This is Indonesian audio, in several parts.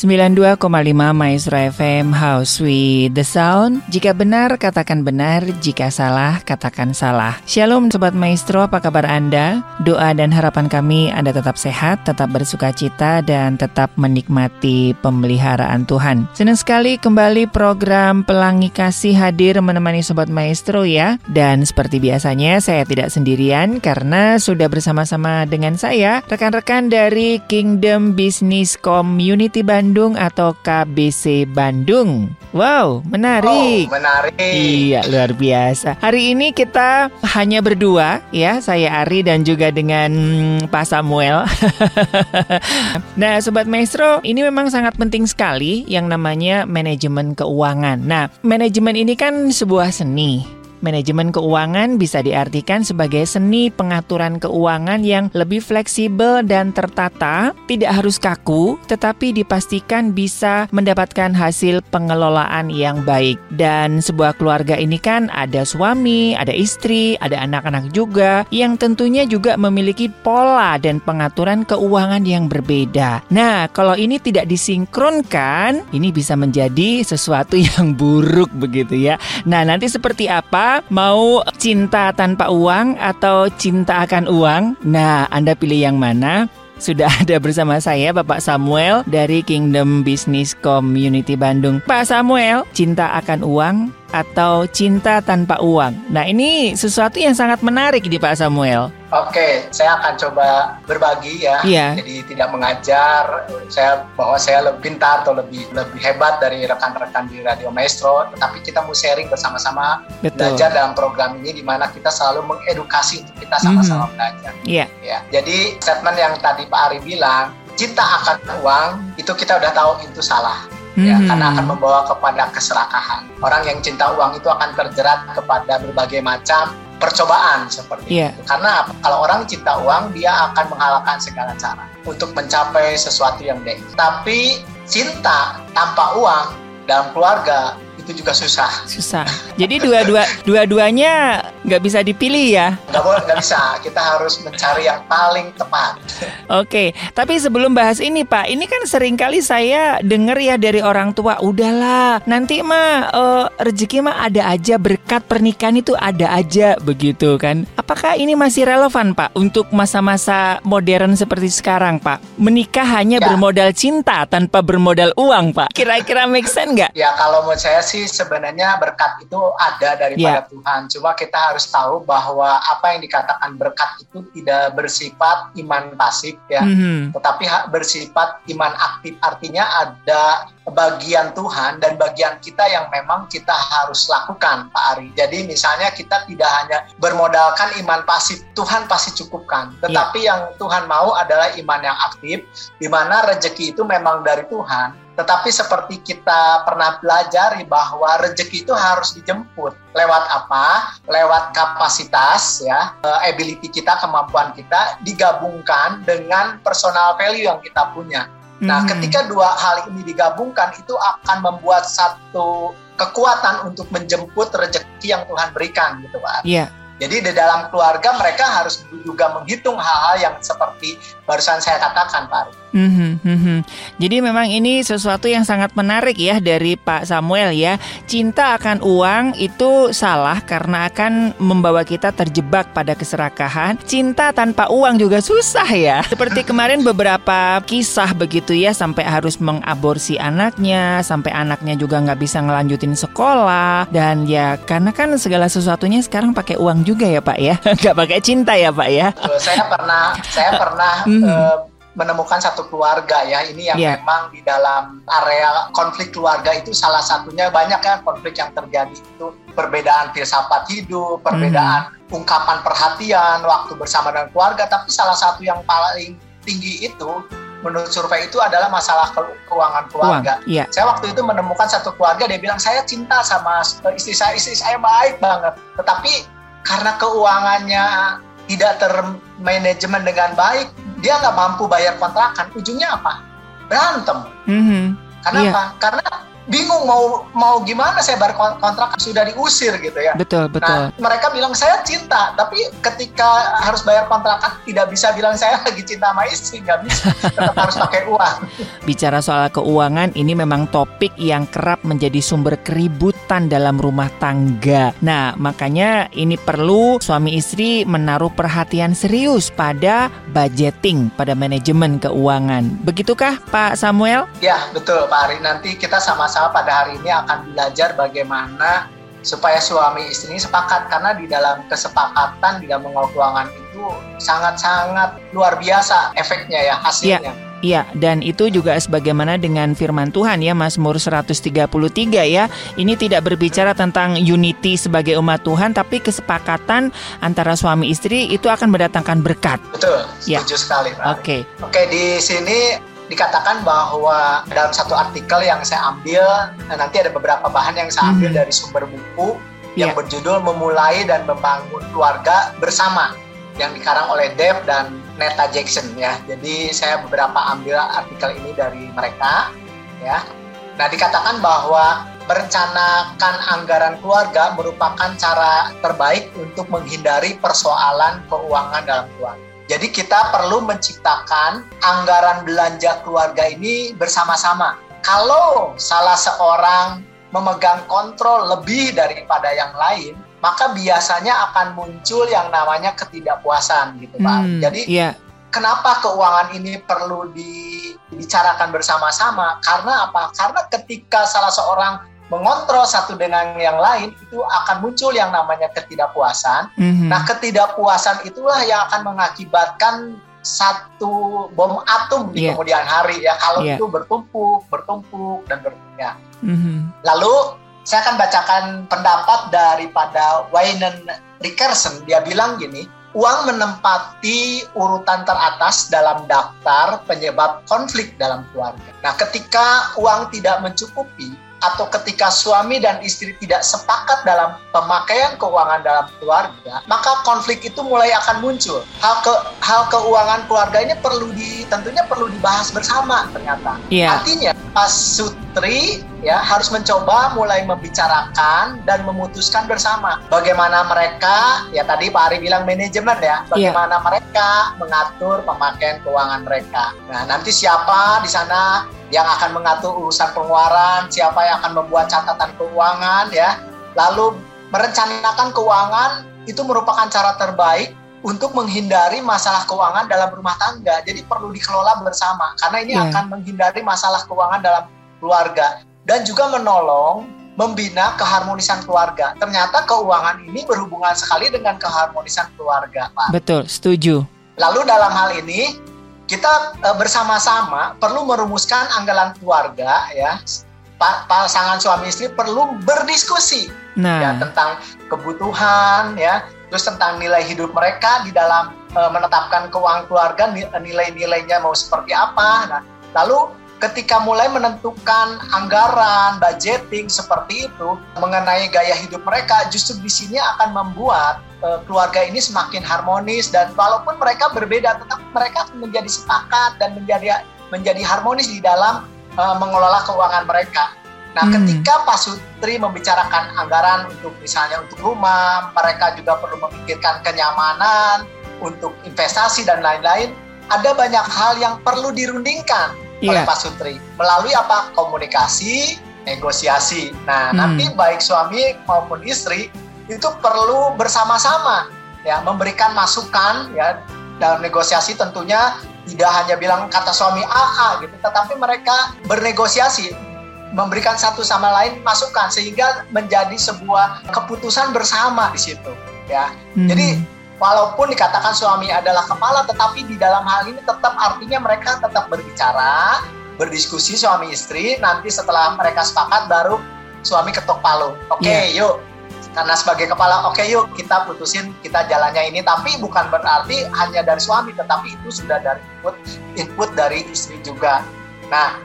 92,5 Maestro FM House with the Sound. Jika benar, katakan benar. Jika salah, katakan salah. Shalom Sobat Maestro, apa kabar Anda? Doa dan harapan kami Anda tetap sehat, tetap bersuka cita, dan tetap menikmati pemeliharaan Tuhan. Senang sekali kembali program Pelangi Kasih hadir menemani Sobat Maestro ya. Dan seperti biasanya, saya tidak sendirian karena sudah bersama-sama dengan saya, rekan-rekan dari Kingdom Business Community Bandung Bandung atau KBC Bandung. Wow, menarik. Oh, menarik. Iya, luar biasa. Hari ini kita hanya berdua ya, saya Ari dan juga dengan Pak Samuel. nah, sobat maestro, ini memang sangat penting sekali yang namanya manajemen keuangan. Nah, manajemen ini kan sebuah seni Manajemen keuangan bisa diartikan sebagai seni pengaturan keuangan yang lebih fleksibel dan tertata, tidak harus kaku, tetapi dipastikan bisa mendapatkan hasil pengelolaan yang baik. Dan sebuah keluarga ini kan ada suami, ada istri, ada anak-anak juga yang tentunya juga memiliki pola dan pengaturan keuangan yang berbeda. Nah, kalau ini tidak disinkronkan, ini bisa menjadi sesuatu yang buruk begitu ya. Nah, nanti seperti apa Mau cinta tanpa uang atau cinta akan uang? Nah, Anda pilih yang mana? Sudah ada bersama saya Bapak Samuel dari Kingdom Business Community Bandung. Pak Samuel, cinta akan uang atau cinta tanpa uang. Nah, ini sesuatu yang sangat menarik di Pak Samuel. Oke, saya akan coba berbagi ya. Iya. Jadi tidak mengajar saya bahwa saya lebih pintar atau lebih lebih hebat dari rekan-rekan di Radio Maestro, tetapi kita mau sharing bersama-sama belajar dalam program ini di mana kita selalu mengedukasi untuk kita sama-sama mm-hmm. belajar. Iya. Ya. Jadi statement yang tadi Pak Ari bilang, cinta akan uang itu kita udah tahu itu salah ya hmm. karena akan membawa kepada keserakahan. Orang yang cinta uang itu akan terjerat kepada berbagai macam percobaan seperti yeah. itu. Karena kalau orang cinta uang dia akan menghalalkan segala cara untuk mencapai sesuatu yang baik. Tapi cinta tanpa uang dalam keluarga itu juga susah. Susah. Jadi dua-dua dua-duanya nggak bisa dipilih ya? Nggak boleh, nggak bisa. Kita harus mencari yang paling tepat. Oke, tapi sebelum bahas ini Pak, ini kan sering kali saya dengar ya dari orang tua, udahlah nanti mah uh, rezeki mah ada aja berkat pernikahan itu ada aja begitu kan? Apakah ini masih relevan Pak untuk masa-masa modern seperti sekarang Pak? Menikah hanya ya. bermodal cinta tanpa bermodal uang Pak? Kira-kira make sense nggak? Ya kalau menurut saya sih sebenarnya berkat itu ada daripada yeah. Tuhan. Cuma kita harus tahu bahwa apa yang dikatakan berkat itu tidak bersifat iman pasif ya, mm-hmm. tetapi bersifat iman aktif. Artinya ada bagian Tuhan dan bagian kita yang memang kita harus lakukan, Pak Ari. Jadi misalnya kita tidak hanya bermodalkan iman pasif, Tuhan pasti cukupkan. Iya. Tetapi yeah. yang Tuhan mau adalah iman yang aktif, di mana rezeki itu memang dari Tuhan tetapi seperti kita pernah belajar bahwa rezeki itu harus dijemput lewat apa? Lewat kapasitas ya, eh, ability kita, kemampuan kita digabungkan dengan personal value yang kita punya. Nah, mm -hmm. ketika dua hal ini digabungkan itu akan membuat satu kekuatan untuk menjemput rezeki yang Tuhan berikan gitu, Pak. Iya. Yeah. Jadi di dalam keluarga mereka harus juga menghitung hal-hal yang seperti barusan saya katakan, Pak. Mm -hmm, Jadi memang ini sesuatu yang sangat menarik ya dari Pak Samuel ya. Cinta akan uang itu salah karena akan membawa kita terjebak pada keserakahan. Cinta tanpa uang juga susah ya. Seperti kemarin beberapa kisah begitu ya sampai harus mengaborsi anaknya, sampai anaknya juga nggak bisa ngelanjutin sekolah dan ya karena kan segala sesuatunya sekarang pakai uang juga ya Pak ya, nggak pakai cinta ya Pak ya. Saya pernah, saya pernah mm -hmm. uh, menemukan satu keluarga ya ini yang yeah. memang di dalam area konflik keluarga itu salah satunya banyak kan konflik yang terjadi itu perbedaan filsafat hidup, perbedaan mm. ungkapan perhatian waktu bersama dengan keluarga tapi salah satu yang paling tinggi itu menurut survei itu adalah masalah keuangan keluarga. Uang, yeah. Saya waktu itu menemukan satu keluarga dia bilang saya cinta sama istri saya, istri saya baik banget, tetapi karena keuangannya tidak termanajemen dengan baik, dia nggak mampu bayar kontrakan ujungnya apa berantem mm-hmm. kenapa yeah. karena bingung mau mau gimana saya bayar kontrak sudah diusir gitu ya. Betul, betul. Nah, mereka bilang saya cinta, tapi ketika harus bayar kontrakan tidak bisa bilang saya lagi cinta sama istri, nggak bisa. Tetap harus pakai uang. Bicara soal keuangan, ini memang topik yang kerap menjadi sumber keributan dalam rumah tangga. Nah, makanya ini perlu suami istri menaruh perhatian serius pada budgeting, pada manajemen keuangan. Begitukah Pak Samuel? Ya, betul Pak Ari. Nanti kita sama-sama pada hari ini akan belajar bagaimana supaya suami istri ini sepakat karena di dalam kesepakatan di dalam mengelola keuangan itu sangat-sangat luar biasa efeknya ya hasilnya. Ya. Iya, dan itu juga sebagaimana dengan firman Tuhan ya Mazmur 133 ya. Ini tidak berbicara tentang unity sebagai umat Tuhan tapi kesepakatan antara suami istri itu akan mendatangkan berkat. Betul, ya. setuju ya. sekali Oke. Okay. Oke, di sini dikatakan bahwa dalam satu artikel yang saya ambil nah nanti ada beberapa bahan yang saya ambil hmm. dari sumber buku yang yeah. berjudul memulai dan membangun keluarga bersama yang dikarang oleh Dave dan Neta Jackson ya. Jadi saya beberapa ambil artikel ini dari mereka ya. Nah, dikatakan bahwa merencanakan anggaran keluarga merupakan cara terbaik untuk menghindari persoalan keuangan dalam keluarga. Jadi kita perlu menciptakan anggaran belanja keluarga ini bersama-sama. Kalau salah seorang memegang kontrol lebih daripada yang lain, maka biasanya akan muncul yang namanya ketidakpuasan gitu Pak. Hmm, Jadi yeah. kenapa keuangan ini perlu dibicarakan bersama-sama? Karena apa? Karena ketika salah seorang mengontrol satu dengan yang lain itu akan muncul yang namanya ketidakpuasan. Mm-hmm. Nah, ketidakpuasan itulah yang akan mengakibatkan satu bom atom di yeah. kemudian hari ya kalau yeah. itu bertumpuk, bertumpuk dan bertumpuk. Ya. Mm-hmm. Lalu saya akan bacakan pendapat daripada Wayne Rickerson. Dia bilang gini, uang menempati urutan teratas dalam daftar penyebab konflik dalam keluarga. Nah, ketika uang tidak mencukupi, atau ketika suami dan istri tidak sepakat dalam pemakaian keuangan dalam keluarga, maka konflik itu mulai akan muncul. Hal ke hal keuangan keluarga ini perlu di tentunya perlu dibahas bersama ternyata. Yeah. Artinya Pak Sutri ya harus mencoba mulai membicarakan dan memutuskan bersama bagaimana mereka ya tadi Pak Ari bilang manajemen ya iya. bagaimana yeah. mereka mengatur pemakaian keuangan mereka. Nah, nanti siapa di sana yang akan mengatur urusan pengeluaran, siapa yang akan membuat catatan keuangan ya. Lalu merencanakan keuangan itu merupakan cara terbaik untuk menghindari masalah keuangan dalam rumah tangga. Jadi perlu dikelola bersama karena ini yeah. akan menghindari masalah keuangan dalam keluarga dan juga menolong membina keharmonisan keluarga. Ternyata keuangan ini berhubungan sekali dengan keharmonisan keluarga, Pak. Betul, setuju. Lalu dalam hal ini kita uh, bersama-sama perlu merumuskan anggaran keluarga ya pasangan suami istri perlu berdiskusi nah. ya tentang kebutuhan ya terus tentang nilai hidup mereka di dalam uh, menetapkan keuangan keluarga nilai-nilainya mau seperti apa nah lalu ketika mulai menentukan anggaran, budgeting seperti itu mengenai gaya hidup mereka, justru di sini akan membuat uh, keluarga ini semakin harmonis dan walaupun mereka berbeda, tetap mereka menjadi sepakat dan menjadi menjadi harmonis di dalam uh, mengelola keuangan mereka. Nah, hmm. ketika Pak Sutri membicarakan anggaran untuk misalnya untuk rumah, mereka juga perlu memikirkan kenyamanan, untuk investasi dan lain-lain. Ada banyak hal yang perlu dirundingkan yeah. oleh Pak Sutri melalui apa komunikasi negosiasi nah hmm. nanti baik suami maupun istri itu perlu bersama-sama ya memberikan masukan ya dalam negosiasi tentunya tidak hanya bilang kata suami AA gitu tetapi mereka bernegosiasi memberikan satu sama lain masukan sehingga menjadi sebuah keputusan bersama di situ ya hmm. jadi walaupun dikatakan suami adalah kepala, tetapi di dalam hal ini tetap artinya mereka tetap berbicara, berdiskusi suami istri. Nanti setelah mereka sepakat baru suami ketok palu. Oke, okay, iya. yeah. yuk. Karena sebagai kepala, oke okay, yuk kita putusin kita jalannya ini. Tapi bukan berarti hanya dari suami, tetapi itu sudah dari input input dari istri juga. Nah,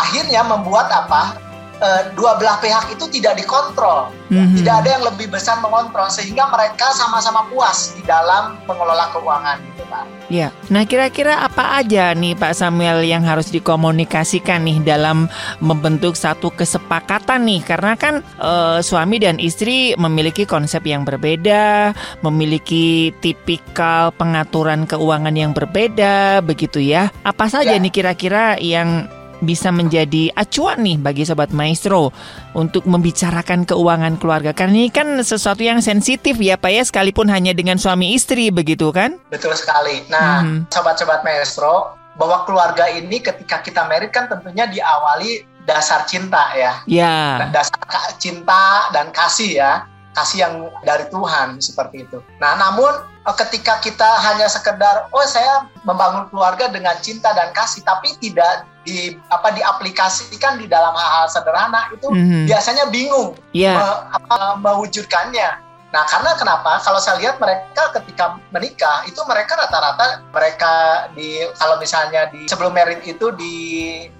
akhirnya membuat apa? Uh, dua belah pihak itu tidak dikontrol, mm-hmm. tidak ada yang lebih besar mengontrol sehingga mereka sama-sama puas di dalam mengelola keuangan gitu Pak. Ya, nah kira-kira apa aja nih Pak Samuel yang harus dikomunikasikan nih dalam membentuk satu kesepakatan nih karena kan uh, suami dan istri memiliki konsep yang berbeda, memiliki tipikal pengaturan keuangan yang berbeda begitu ya. Apa saja ya. nih kira-kira yang bisa menjadi acuan nih bagi sobat maestro untuk membicarakan keuangan keluarga karena ini kan sesuatu yang sensitif ya Pak ya sekalipun hanya dengan suami istri begitu kan? Betul sekali. Nah, hmm. sobat-sobat maestro, bahwa keluarga ini ketika kita merit kan tentunya diawali dasar cinta ya. Ya. Dasar cinta dan kasih ya. Kasih yang dari Tuhan seperti itu. Nah, namun eh, ketika kita hanya sekedar oh saya membangun keluarga dengan cinta dan kasih tapi tidak di apa diaplikasikan di dalam hal-hal sederhana itu mm-hmm. biasanya bingung yeah. me, apa, mewujudkannya. Nah, karena kenapa? Kalau saya lihat mereka ketika menikah itu mereka rata-rata mereka di kalau misalnya di sebelum merit itu di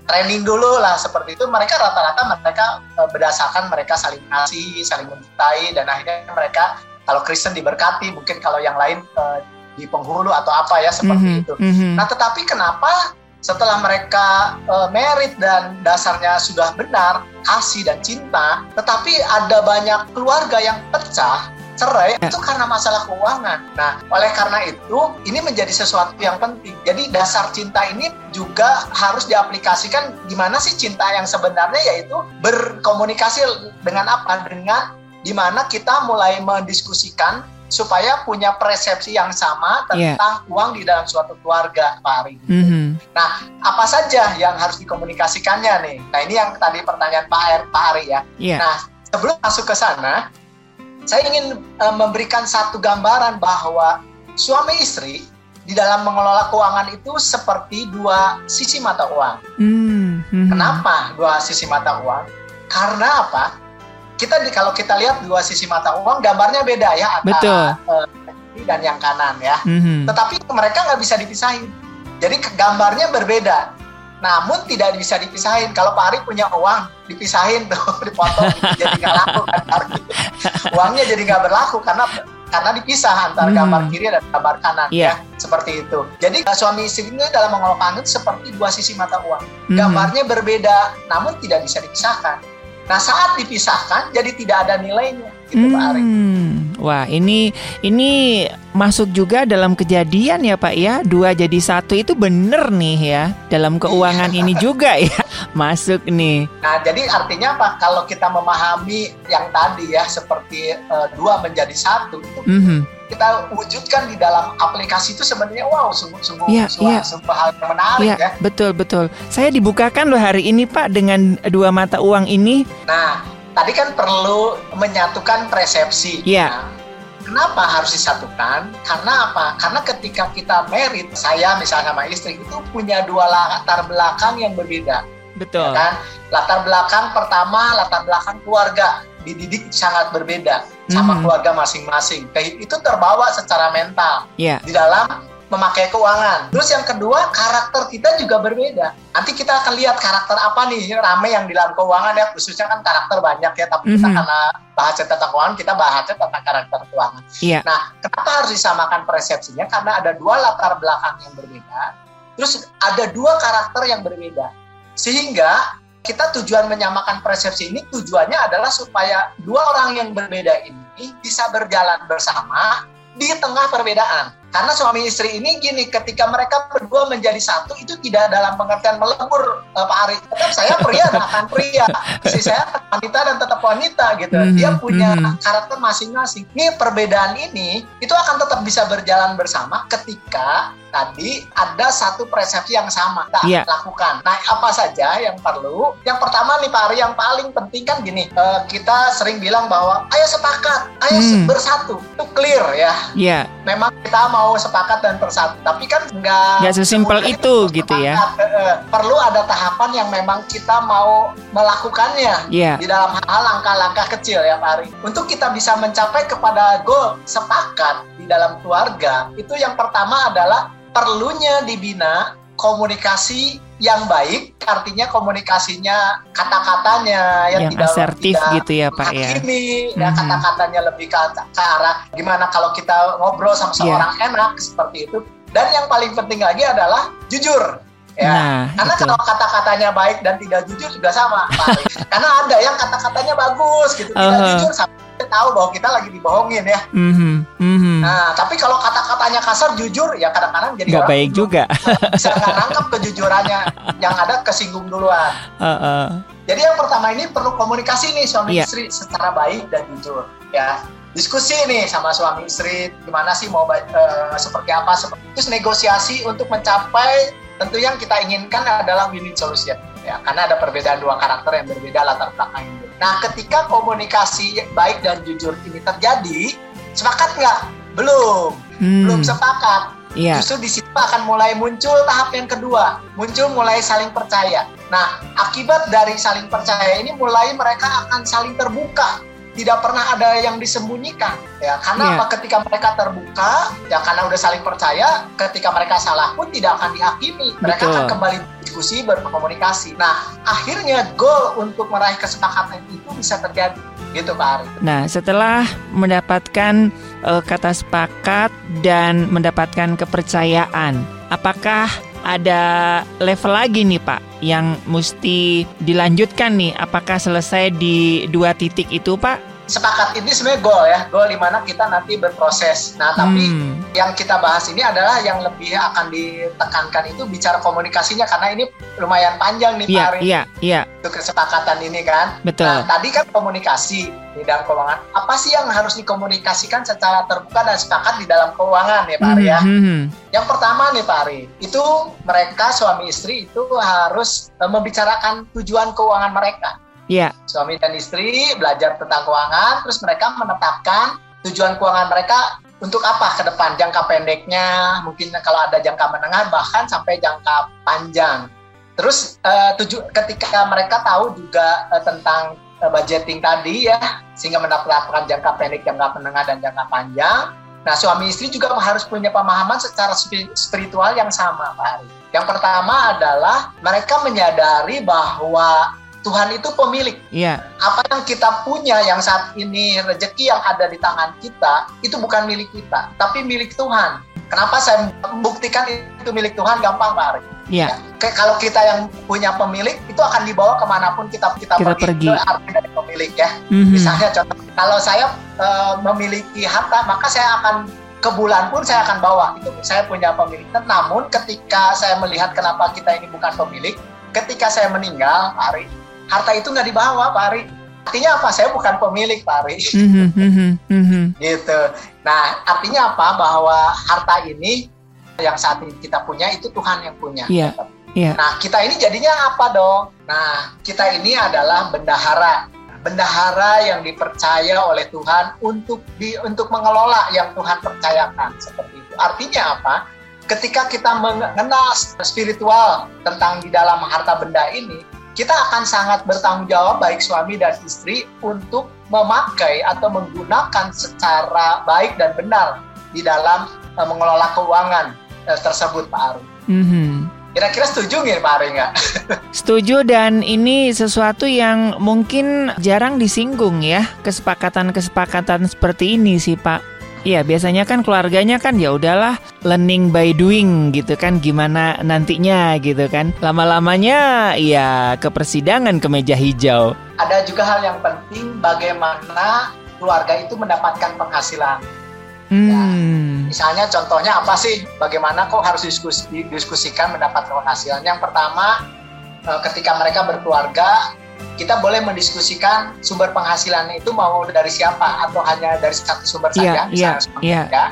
training dulu lah seperti itu mereka rata-rata mereka e, berdasarkan mereka saling kasih, saling mencintai dan akhirnya mereka kalau Kristen diberkati, mungkin kalau yang lain uh, di penghulu atau apa ya seperti mm -hmm, itu. Mm -hmm. Nah, tetapi kenapa setelah mereka uh, merit dan dasarnya sudah benar kasih dan cinta tetapi ada banyak keluarga yang pecah cerai ya. itu karena masalah keuangan. Nah, oleh karena itu ini menjadi sesuatu yang penting. Jadi dasar cinta ini juga harus diaplikasikan gimana sih cinta yang sebenarnya yaitu berkomunikasi dengan apa? Dengan di mana kita mulai mendiskusikan supaya punya persepsi yang sama iya. tentang yeah. uang di dalam suatu keluarga, Pak Ari. Mm -hmm. Nah, apa saja yang harus dikomunikasikannya nih? Nah, ini yang tadi pertanyaan Pak, Ari, Pak Ari ya. Yeah. Nah, sebelum masuk ke sana, saya ingin uh, memberikan satu gambaran bahwa suami istri di dalam mengelola keuangan itu seperti dua sisi mata uang. Mm -hmm. Kenapa dua sisi mata uang? Karena apa? kita di kalau kita lihat dua sisi mata uang gambarnya beda ya antara Betul. Uh, dan yang kanan ya. Mm-hmm. Tetapi mereka nggak bisa dipisahin. Jadi gambarnya berbeda. Namun tidak bisa dipisahin. Kalau Pak Ari punya uang, dipisahin tuh, dipotong, jadi nggak laku kan. Uangnya jadi nggak berlaku karena karena dipisah antara hmm. gambar kiri dan gambar kanan yeah. ya seperti itu. Jadi suami istri ini dalam mengelola itu seperti dua sisi mata uang. Hmm. Gambarnya berbeda, namun tidak bisa dipisahkan. Nah saat dipisahkan jadi tidak ada nilainya gitu hmm. Pak Ari. Wah ini ini masuk juga dalam kejadian ya Pak ya dua jadi satu itu bener nih ya dalam keuangan ini juga ya masuk nih. Nah jadi artinya apa kalau kita memahami yang tadi ya seperti uh, dua menjadi satu itu mm -hmm kita wujudkan di dalam aplikasi itu sebenarnya wow sungguh-sungguh yeah, yeah. sebuah hal yang menarik yeah, ya. Betul betul. Saya dibukakan loh hari ini Pak dengan dua mata uang ini. Nah tadi kan perlu menyatukan persepsi. Iya. Yeah. Nah, Kenapa harus disatukan? Karena apa? Karena ketika kita merit, saya misalnya sama istri itu punya dua latar belakang yang berbeda. Betul. Ya kan? Latar belakang pertama, latar belakang keluarga dididik sangat berbeda sama hmm. keluarga masing-masing. Itu terbawa secara mental yeah. di dalam memakai keuangan. Terus yang kedua, karakter kita juga berbeda. Nanti kita akan lihat karakter apa nih rame yang di dalam keuangan ya, khususnya kan karakter banyak ya, tapi mm -hmm. kita karena bahas tentang keuangan, kita bahas tentang karakter keuangan. Yeah. Nah, kenapa harus disamakan persepsinya? Karena ada dua latar belakang yang berbeda, terus ada dua karakter yang berbeda. Sehingga kita tujuan menyamakan persepsi ini tujuannya adalah supaya dua orang yang berbeda ini bisa berjalan bersama di tengah perbedaan. Karena suami istri ini gini, ketika mereka berdua menjadi satu itu tidak dalam pengertian melebur uh, Pak Ari. Tetap saya pria dan akan pria, istri saya wanita dan tetap wanita gitu. Mm -hmm. Dia punya mm -hmm. karakter masing-masing. Ini perbedaan ini itu akan tetap bisa berjalan bersama ketika tadi ada satu persepsi yang sama kita yeah. lakukan. Nah, apa saja yang perlu? Yang pertama nih Pak Ari, yang paling penting kan gini, uh, kita sering bilang bahwa ayo sepakat, ayo mm. bersatu, itu clear ya. Iya. Yeah. Memang kita mau sepakat dan bersatu, tapi kan nggak nggak sesimpel itu gitu ya. Uh, perlu ada tahapan yang memang kita mau melakukannya yeah. di dalam hal langkah-langkah kecil ya Pak Ari. Untuk kita bisa mencapai kepada goal sepakat di dalam keluarga, itu yang pertama adalah perlunya dibina komunikasi yang baik artinya komunikasinya kata-katanya yang, yang tidak asertif tidak gitu ya Pak ya. Ini ya mm-hmm. kata-katanya lebih ke, ke arah gimana kalau kita ngobrol sama iya. seorang yeah. enak seperti itu. Dan yang paling penting lagi adalah jujur. Ya, nah, karena itu. kalau kata-katanya baik dan tidak jujur juga sama, karena ada yang kata-katanya bagus gitu, tidak uh -huh. Jujur tahu bahwa kita lagi dibohongin ya. Mm-hmm. Mm-hmm. Nah, tapi kalau kata-katanya kasar, jujur ya kadang-kadang jadi nggak baik juga. Bisa nggak nangkep kejujurannya, yang ada kesinggung duluan. Uh-uh. Jadi yang pertama ini perlu komunikasi nih suami yeah. istri secara baik dan jujur ya. Diskusi nih sama suami istri gimana sih mau uh, seperti apa seperti itu negosiasi untuk mencapai tentu yang kita inginkan adalah win-win solution ya karena ada perbedaan dua karakter yang berbeda latar belakang itu. Nah, ketika komunikasi baik dan jujur ini terjadi, sepakat nggak? Belum, hmm. belum sepakat. Yeah. Justru di situ akan mulai muncul tahap yang kedua, muncul mulai saling percaya. Nah, akibat dari saling percaya ini mulai mereka akan saling terbuka tidak pernah ada yang disembunyikan ya karena yeah. apa ketika mereka terbuka ya karena udah saling percaya ketika mereka salah pun tidak akan dihakimi mereka Betul. akan kembali berdiskusi berkomunikasi nah akhirnya goal untuk meraih kesepakatan itu bisa terjadi gitu Pak Ari. Nah setelah mendapatkan uh, kata sepakat dan mendapatkan kepercayaan apakah ada level lagi nih Pak yang mesti dilanjutkan nih. Apakah selesai di dua titik itu Pak sepakat ini sebenarnya goal ya, goal di mana kita nanti berproses. Nah, tapi hmm. yang kita bahas ini adalah yang lebih akan ditekankan itu bicara komunikasinya karena ini lumayan panjang nih yeah, Pak Iya, iya. Untuk kesepakatan ini kan. Betul. Nah, tadi kan komunikasi di dalam keuangan. Apa sih yang harus dikomunikasikan secara terbuka dan sepakat di dalam keuangan ya Pak Ari ya? Hmm, hmm. Yang pertama nih Pak Ari, itu mereka suami istri itu harus uh, membicarakan tujuan keuangan mereka Iya. Suami dan istri belajar tentang keuangan, terus mereka menetapkan tujuan keuangan mereka untuk apa ke depan, jangka pendeknya, mungkin kalau ada jangka menengah, bahkan sampai jangka panjang. Terus uh, tuju ketika mereka tahu juga uh, tentang uh, budgeting tadi ya, sehingga mendapatkan jangka pendek, jangka menengah, dan jangka panjang. Nah, suami istri juga harus punya pemahaman secara spiritual yang sama, Pak Ari. Yang pertama adalah mereka menyadari bahwa Tuhan itu pemilik. Iya. Apa yang kita punya yang saat ini rezeki yang ada di tangan kita itu bukan milik kita, tapi milik Tuhan. Kenapa saya membuktikan itu milik Tuhan gampang Pak Ari? Iya. Ya, kalau kita yang punya pemilik itu akan dibawa ke mana pun kita kita, kita pergi. pergi. Itu arti dari pemilik ya. Mm-hmm. Misalnya contoh, kalau saya uh, memiliki harta maka saya akan ke bulan pun saya akan bawa itu saya punya pemilik. Namun ketika saya melihat kenapa kita ini bukan pemilik, ketika saya meninggal, Pak Ari, harta itu nggak dibawa Pak Ari. Artinya apa? Saya bukan pemilik Pak Ari. Mm-hmm, mm-hmm. gitu. Nah artinya apa? Bahwa harta ini yang saat ini kita punya itu Tuhan yang punya. Yeah. Yeah. nah kita ini jadinya apa dong? Nah kita ini adalah bendahara. Bendahara yang dipercaya oleh Tuhan untuk di untuk mengelola yang Tuhan percayakan. Seperti itu. Artinya apa? Ketika kita mengenal spiritual tentang di dalam harta benda ini kita akan sangat bertanggung jawab baik suami dan istri untuk memakai atau menggunakan secara baik dan benar di dalam uh, mengelola keuangan uh, tersebut Pak Ari. Mm-hmm. Kira-kira setuju nggak Pak Ari nggak? Setuju dan ini sesuatu yang mungkin jarang disinggung ya kesepakatan-kesepakatan seperti ini sih Pak. Iya, biasanya kan keluarganya kan ya udahlah learning by doing gitu kan gimana nantinya gitu kan. Lama-lamanya ya ke persidangan ke meja hijau. Ada juga hal yang penting bagaimana keluarga itu mendapatkan penghasilan. Hmm. Ya, misalnya contohnya apa sih? Bagaimana kok harus diskusi, didiskusikan mendapatkan penghasilan? Yang pertama, eh, ketika mereka berkeluarga, kita boleh mendiskusikan sumber penghasilan itu mau dari siapa atau hanya dari satu sumber yeah, saja, yeah, misalnya yeah. ya,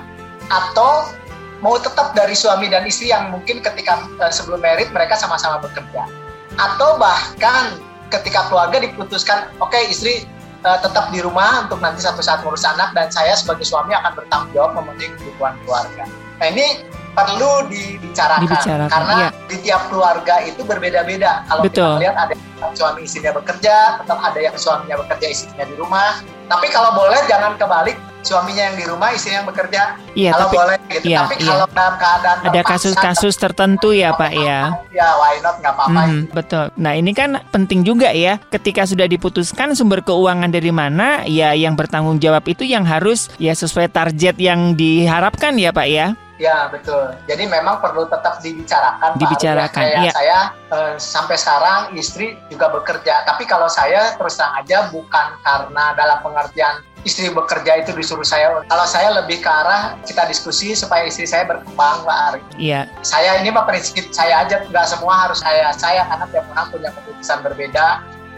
atau mau tetap dari suami dan istri yang mungkin ketika uh, sebelum merit mereka sama-sama bekerja, atau bahkan ketika keluarga diputuskan, oke okay, istri uh, tetap di rumah untuk nanti satu saat ngurus anak dan saya sebagai suami akan bertanggung jawab memenuhi kebutuhan keluarga. Nah ini perlu dibicarakan, dibicarakan karena iya. di tiap keluarga itu berbeda-beda. Kalau Betul. kita lihat ada yang suami istrinya bekerja, tetap ada yang suaminya bekerja istrinya di rumah. Tapi kalau boleh jangan kebalik suaminya yang di rumah, istri yang bekerja. Iya, kalau tapi, boleh gitu. Iya, tapi iya. kalau dalam keadaan ada kasus-kasus tertentu ya Pak ya. Ya why not nggak apa-apa. Hmm, betul. Nah ini kan penting juga ya. Ketika sudah diputuskan sumber keuangan dari mana, ya yang bertanggung jawab itu yang harus ya sesuai target yang diharapkan ya Pak ya. Ya betul. Jadi memang perlu tetap dibicarakan. Dibicarakan. Ya. Saya eh, sampai sekarang istri juga bekerja. Tapi kalau saya terus terang aja bukan karena dalam pengertian istri bekerja itu disuruh saya. Kalau saya lebih ke arah kita diskusi supaya istri saya berkembang, Pak Ari. Iya. Saya ini mah prinsip saya aja nggak semua harus saya saya karena tiap orang punya keputusan berbeda,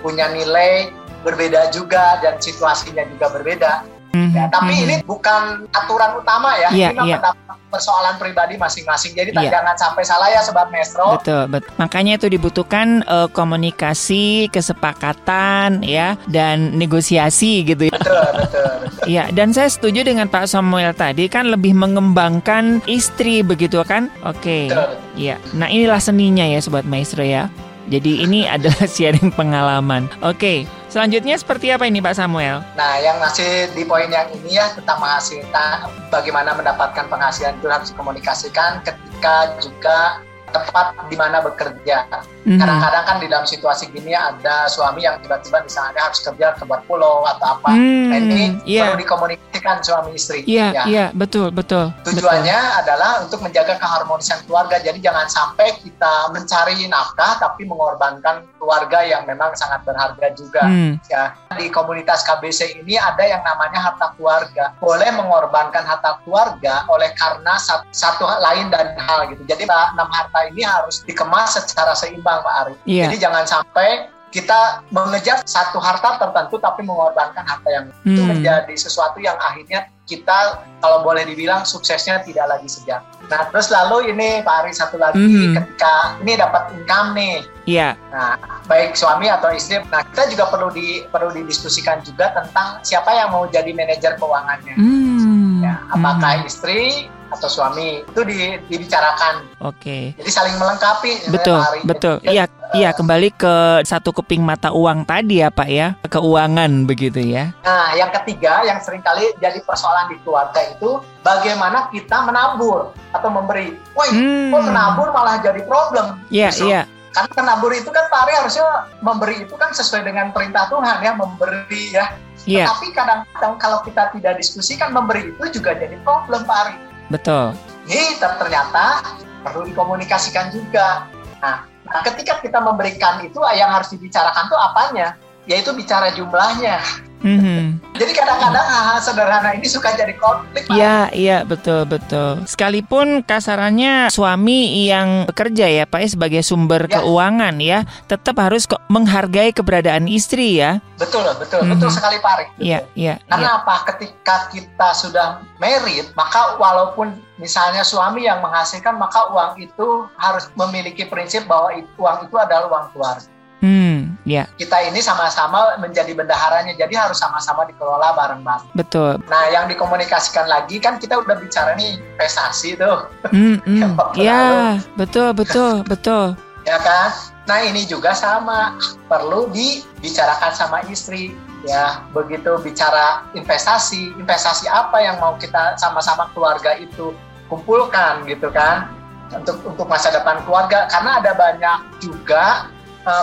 punya nilai berbeda juga dan situasinya juga berbeda. Mhm, Ya, tapi mhm. ini bukan aturan utama ya. Iya, ini mah iya. pendapat persoalan pribadi masing-masing. Jadi Iya. jangan sampai salah ya sobat Mestro. Betul, betul. Makanya itu dibutuhkan eh, komunikasi, kesepakatan ya dan negosiasi gitu ya. Betul, betul. Iya, dan saya setuju dengan Pak Samuel tadi kan lebih mengembangkan istri begitu kan? Oke. betul. Iya. Nah, inilah seninya ya sobat maestro ya. Jadi ini adalah sharing pengalaman. Oke. Selanjutnya seperti apa ini Pak Samuel? Nah, yang masih di poin yang ini ya tentang menghasilkan bagaimana mendapatkan penghasilan itu harus dikomunikasikan ketika juga tempat di mana bekerja. Mhm. Kadang-kadang kan di dalam situasi gini ada suami yang tiba-tiba misalnya harus kerja ke luar pulau atau apa. Hmm, Nah, ini iya. perlu dikomunikasikan suami istri. Iya, Ya. iya, betul, betul. Tujuannya adalah untuk menjaga keharmonisan keluarga. Jadi jangan sampai kita mencari nafkah tapi mengorbankan keluarga yang memang sangat berharga juga. Hmm, Ya, di komunitas KBC ini ada yang namanya harta keluarga. Boleh mengorbankan harta keluarga oleh karena satu, satu lain dan hal gitu. Jadi enam harta ini harus dikemas secara seimbang, Pak Ari. Iya. Jadi jangan sampai kita mengejar satu harta tertentu tapi mengorbankan harta yang itu Hmm. menjadi sesuatu yang akhirnya kita kalau boleh dibilang suksesnya tidak lagi sejak. Nah terus lalu ini Pak Ari satu lagi Mhm. ketika ini dapat income nih, iya. nah baik suami atau istri, nah kita juga perlu di perlu didiskusikan juga tentang siapa yang mau jadi manajer keuangannya. Hmm. Ya, apakah hmm. istri atau suami itu di- dibicarakan. Oke. Jadi saling melengkapi. Betul, Pak Ari. betul. Iya, iya kembali ke satu keping mata uang tadi ya, Pak ya. Keuangan begitu ya. Nah, yang ketiga yang sering kali jadi persoalan di keluarga itu bagaimana kita menabur atau memberi. Woi, Hmm. kok menabur malah jadi problem? Iya, Justru. iya. Karena menabur itu kan Pak Ari harusnya memberi itu kan sesuai dengan perintah Tuhan ya, memberi ya. Iya, Tapi kadang-kadang kalau kita tidak diskusikan memberi itu juga jadi problem Pak Ari. Betul. Ini ter- ternyata perlu dikomunikasikan juga. Nah, nah, ketika kita memberikan itu yang harus dibicarakan tuh apanya? Yaitu bicara jumlahnya. Mhm. Jadi kadang-kadang hal-hal sederhana ini suka jadi konflik. Iya, iya, betul, betul. Sekalipun kasarannya suami yang bekerja ya, Pak, ya, sebagai sumber Ya. keuangan ya, tetap harus kok menghargai keberadaan istri ya. Betul, betul, Mhm. betul sekali Pak. Iya, iya, Karena iya. apa? Ketika kita sudah married, maka walaupun misalnya suami yang menghasilkan, maka uang itu harus memiliki prinsip bahwa uang itu adalah uang keluarga. Ya, Kita ini sama-sama menjadi bendaharanya, jadi harus sama-sama dikelola bareng-bareng. betul. Nah, yang dikomunikasikan lagi kan kita udah bicara nih investasi tuh, Hmm, hmm. Ya, betul, betul, betul. ya kan? Nah, ini juga sama, perlu dibicarakan sama istri. Ya, begitu bicara investasi, investasi apa yang mau kita sama-sama keluarga itu kumpulkan gitu kan? Untuk untuk masa depan keluarga karena ada banyak juga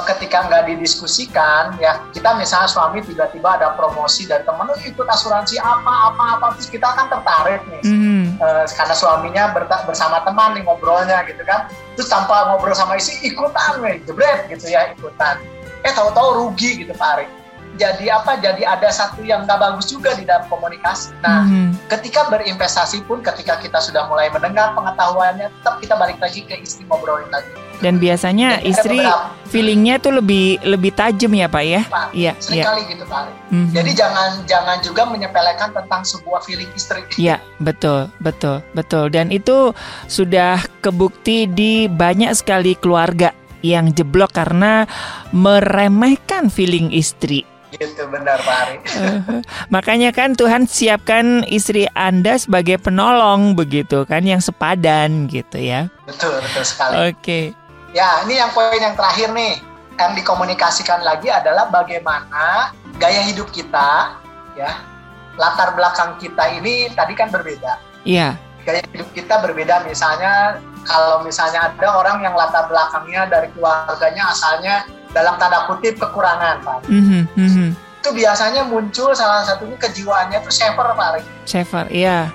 ketika nggak didiskusikan ya kita misalnya suami tiba-tiba ada promosi dari temen "Oh, ikut asuransi apa apa apa terus kita kan tertarik nih. Hmm, Eh, karena suaminya bersama teman nih ngobrolnya gitu kan. Terus tanpa ngobrol sama istri ikutan nih jebret gitu ya ikutan. Eh tahu-tahu rugi gitu Pak Arik jadi apa? Jadi ada satu yang nggak bagus juga di dalam komunikasi. Nah hmm. ketika berinvestasi pun ketika kita sudah mulai mendengar pengetahuannya tetap kita balik lagi ke istri ngobrolin lagi Dan biasanya Jadi istri feelingnya tuh lebih lebih tajam ya, Pak ya. Pak, Iya, iya. kali gitu Pak Mhm. jadi jangan jangan juga menyepelekan tentang sebuah feeling istri Iya, betul, betul, betul. Dan itu sudah kebukti di banyak sekali keluarga yang jeblok karena meremehkan feeling istri. gitu benar Pak Arik Eh, makanya kan Tuhan siapkan istri Anda sebagai penolong begitu kan yang sepadan gitu ya. betul betul sekali Oke. Ya, ini yang poin yang terakhir nih. Yang dikomunikasikan lagi adalah bagaimana gaya hidup kita, ya, latar belakang kita ini tadi kan berbeda. Iya. Gaya hidup kita berbeda. Misalnya kalau misalnya ada orang yang latar belakangnya dari keluarganya asalnya dalam tanda kutip kekurangan, Pak. Mm -hmm. Itu biasanya muncul salah satunya kejiwaannya itu saver, Pak. Saver, iya.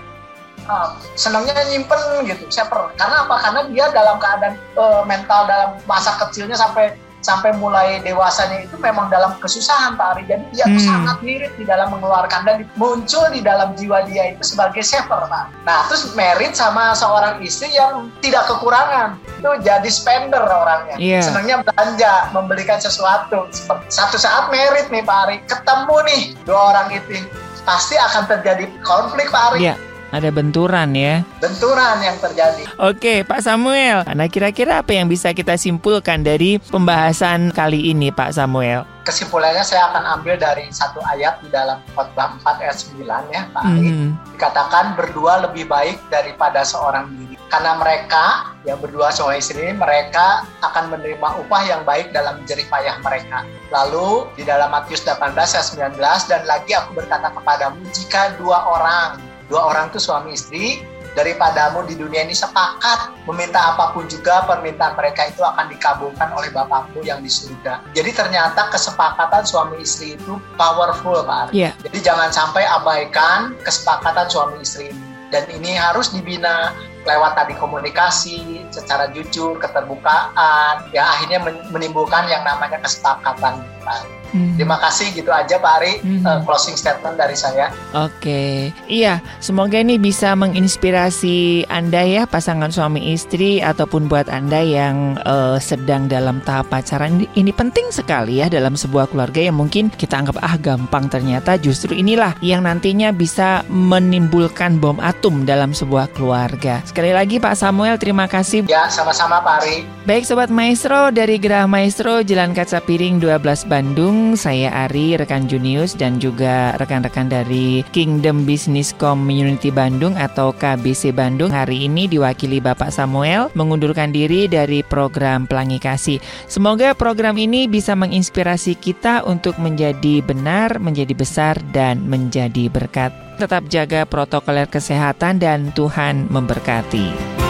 Uh, senangnya nyimpen gitu, saver. Karena apa? Karena dia dalam keadaan uh, mental dalam masa kecilnya sampai sampai mulai dewasanya itu memang dalam kesusahan Pak Ari. Jadi dia hmm. sangat mirip di dalam mengeluarkan dan muncul di dalam jiwa dia itu sebagai saver Pak. Nah terus merit sama seorang istri yang tidak kekurangan. Itu jadi spender orangnya. Yeah. Senangnya belanja, membelikan sesuatu. Satu saat merit nih Pak Ari. Ketemu nih dua orang itu. Pasti akan terjadi konflik Pak Ari. Yeah ada benturan ya. Benturan yang terjadi. Oke, Pak Samuel. Nah, kira-kira apa yang bisa kita simpulkan dari pembahasan kali ini, Pak Samuel? Kesimpulannya saya akan ambil dari satu ayat di dalam khotbah 4 ayat 9 ya, Pak Ari. Hmm. Dikatakan berdua lebih baik daripada seorang diri. Karena mereka yang berdua suami istri ini, mereka akan menerima upah yang baik dalam jerih payah mereka. Lalu di dalam Matius 18 ayat 19 dan lagi aku berkata kepadamu jika dua orang dua orang itu suami istri daripadamu di dunia ini sepakat meminta apa pun juga permintaan mereka itu akan dikabulkan oleh Bapakmu yang di surga. Jadi ternyata kesepakatan suami istri itu powerful, Pak. Yeah. Jadi jangan sampai abaikan kesepakatan suami istri ini. Dan ini harus dibina lewat tadi komunikasi secara jujur, keterbukaan, ya akhirnya menimbulkan yang namanya kesepakatan. Pak. Hmm. Terima kasih gitu aja Pak Ari hmm. uh, closing statement dari saya. Oke, iya semoga ini bisa menginspirasi Anda ya pasangan suami istri ataupun buat Anda yang uh, sedang dalam tahap pacaran ini penting sekali ya dalam sebuah keluarga yang mungkin kita anggap ah gampang ternyata justru inilah yang nantinya bisa menimbulkan bom atom dalam sebuah keluarga. Sekali lagi Pak Samuel terima kasih. Ya sama-sama Pak Ari. Baik Sobat Maestro dari Gerah Maestro Jalan Kaca Piring 12 Bandung saya Ari, rekan Junius dan juga rekan-rekan dari Kingdom Business Community Bandung atau KBC Bandung. Hari ini diwakili Bapak Samuel mengundurkan diri dari program Pelangi Kasih. Semoga program ini bisa menginspirasi kita untuk menjadi benar, menjadi besar dan menjadi berkat. Tetap jaga protokol kesehatan dan Tuhan memberkati.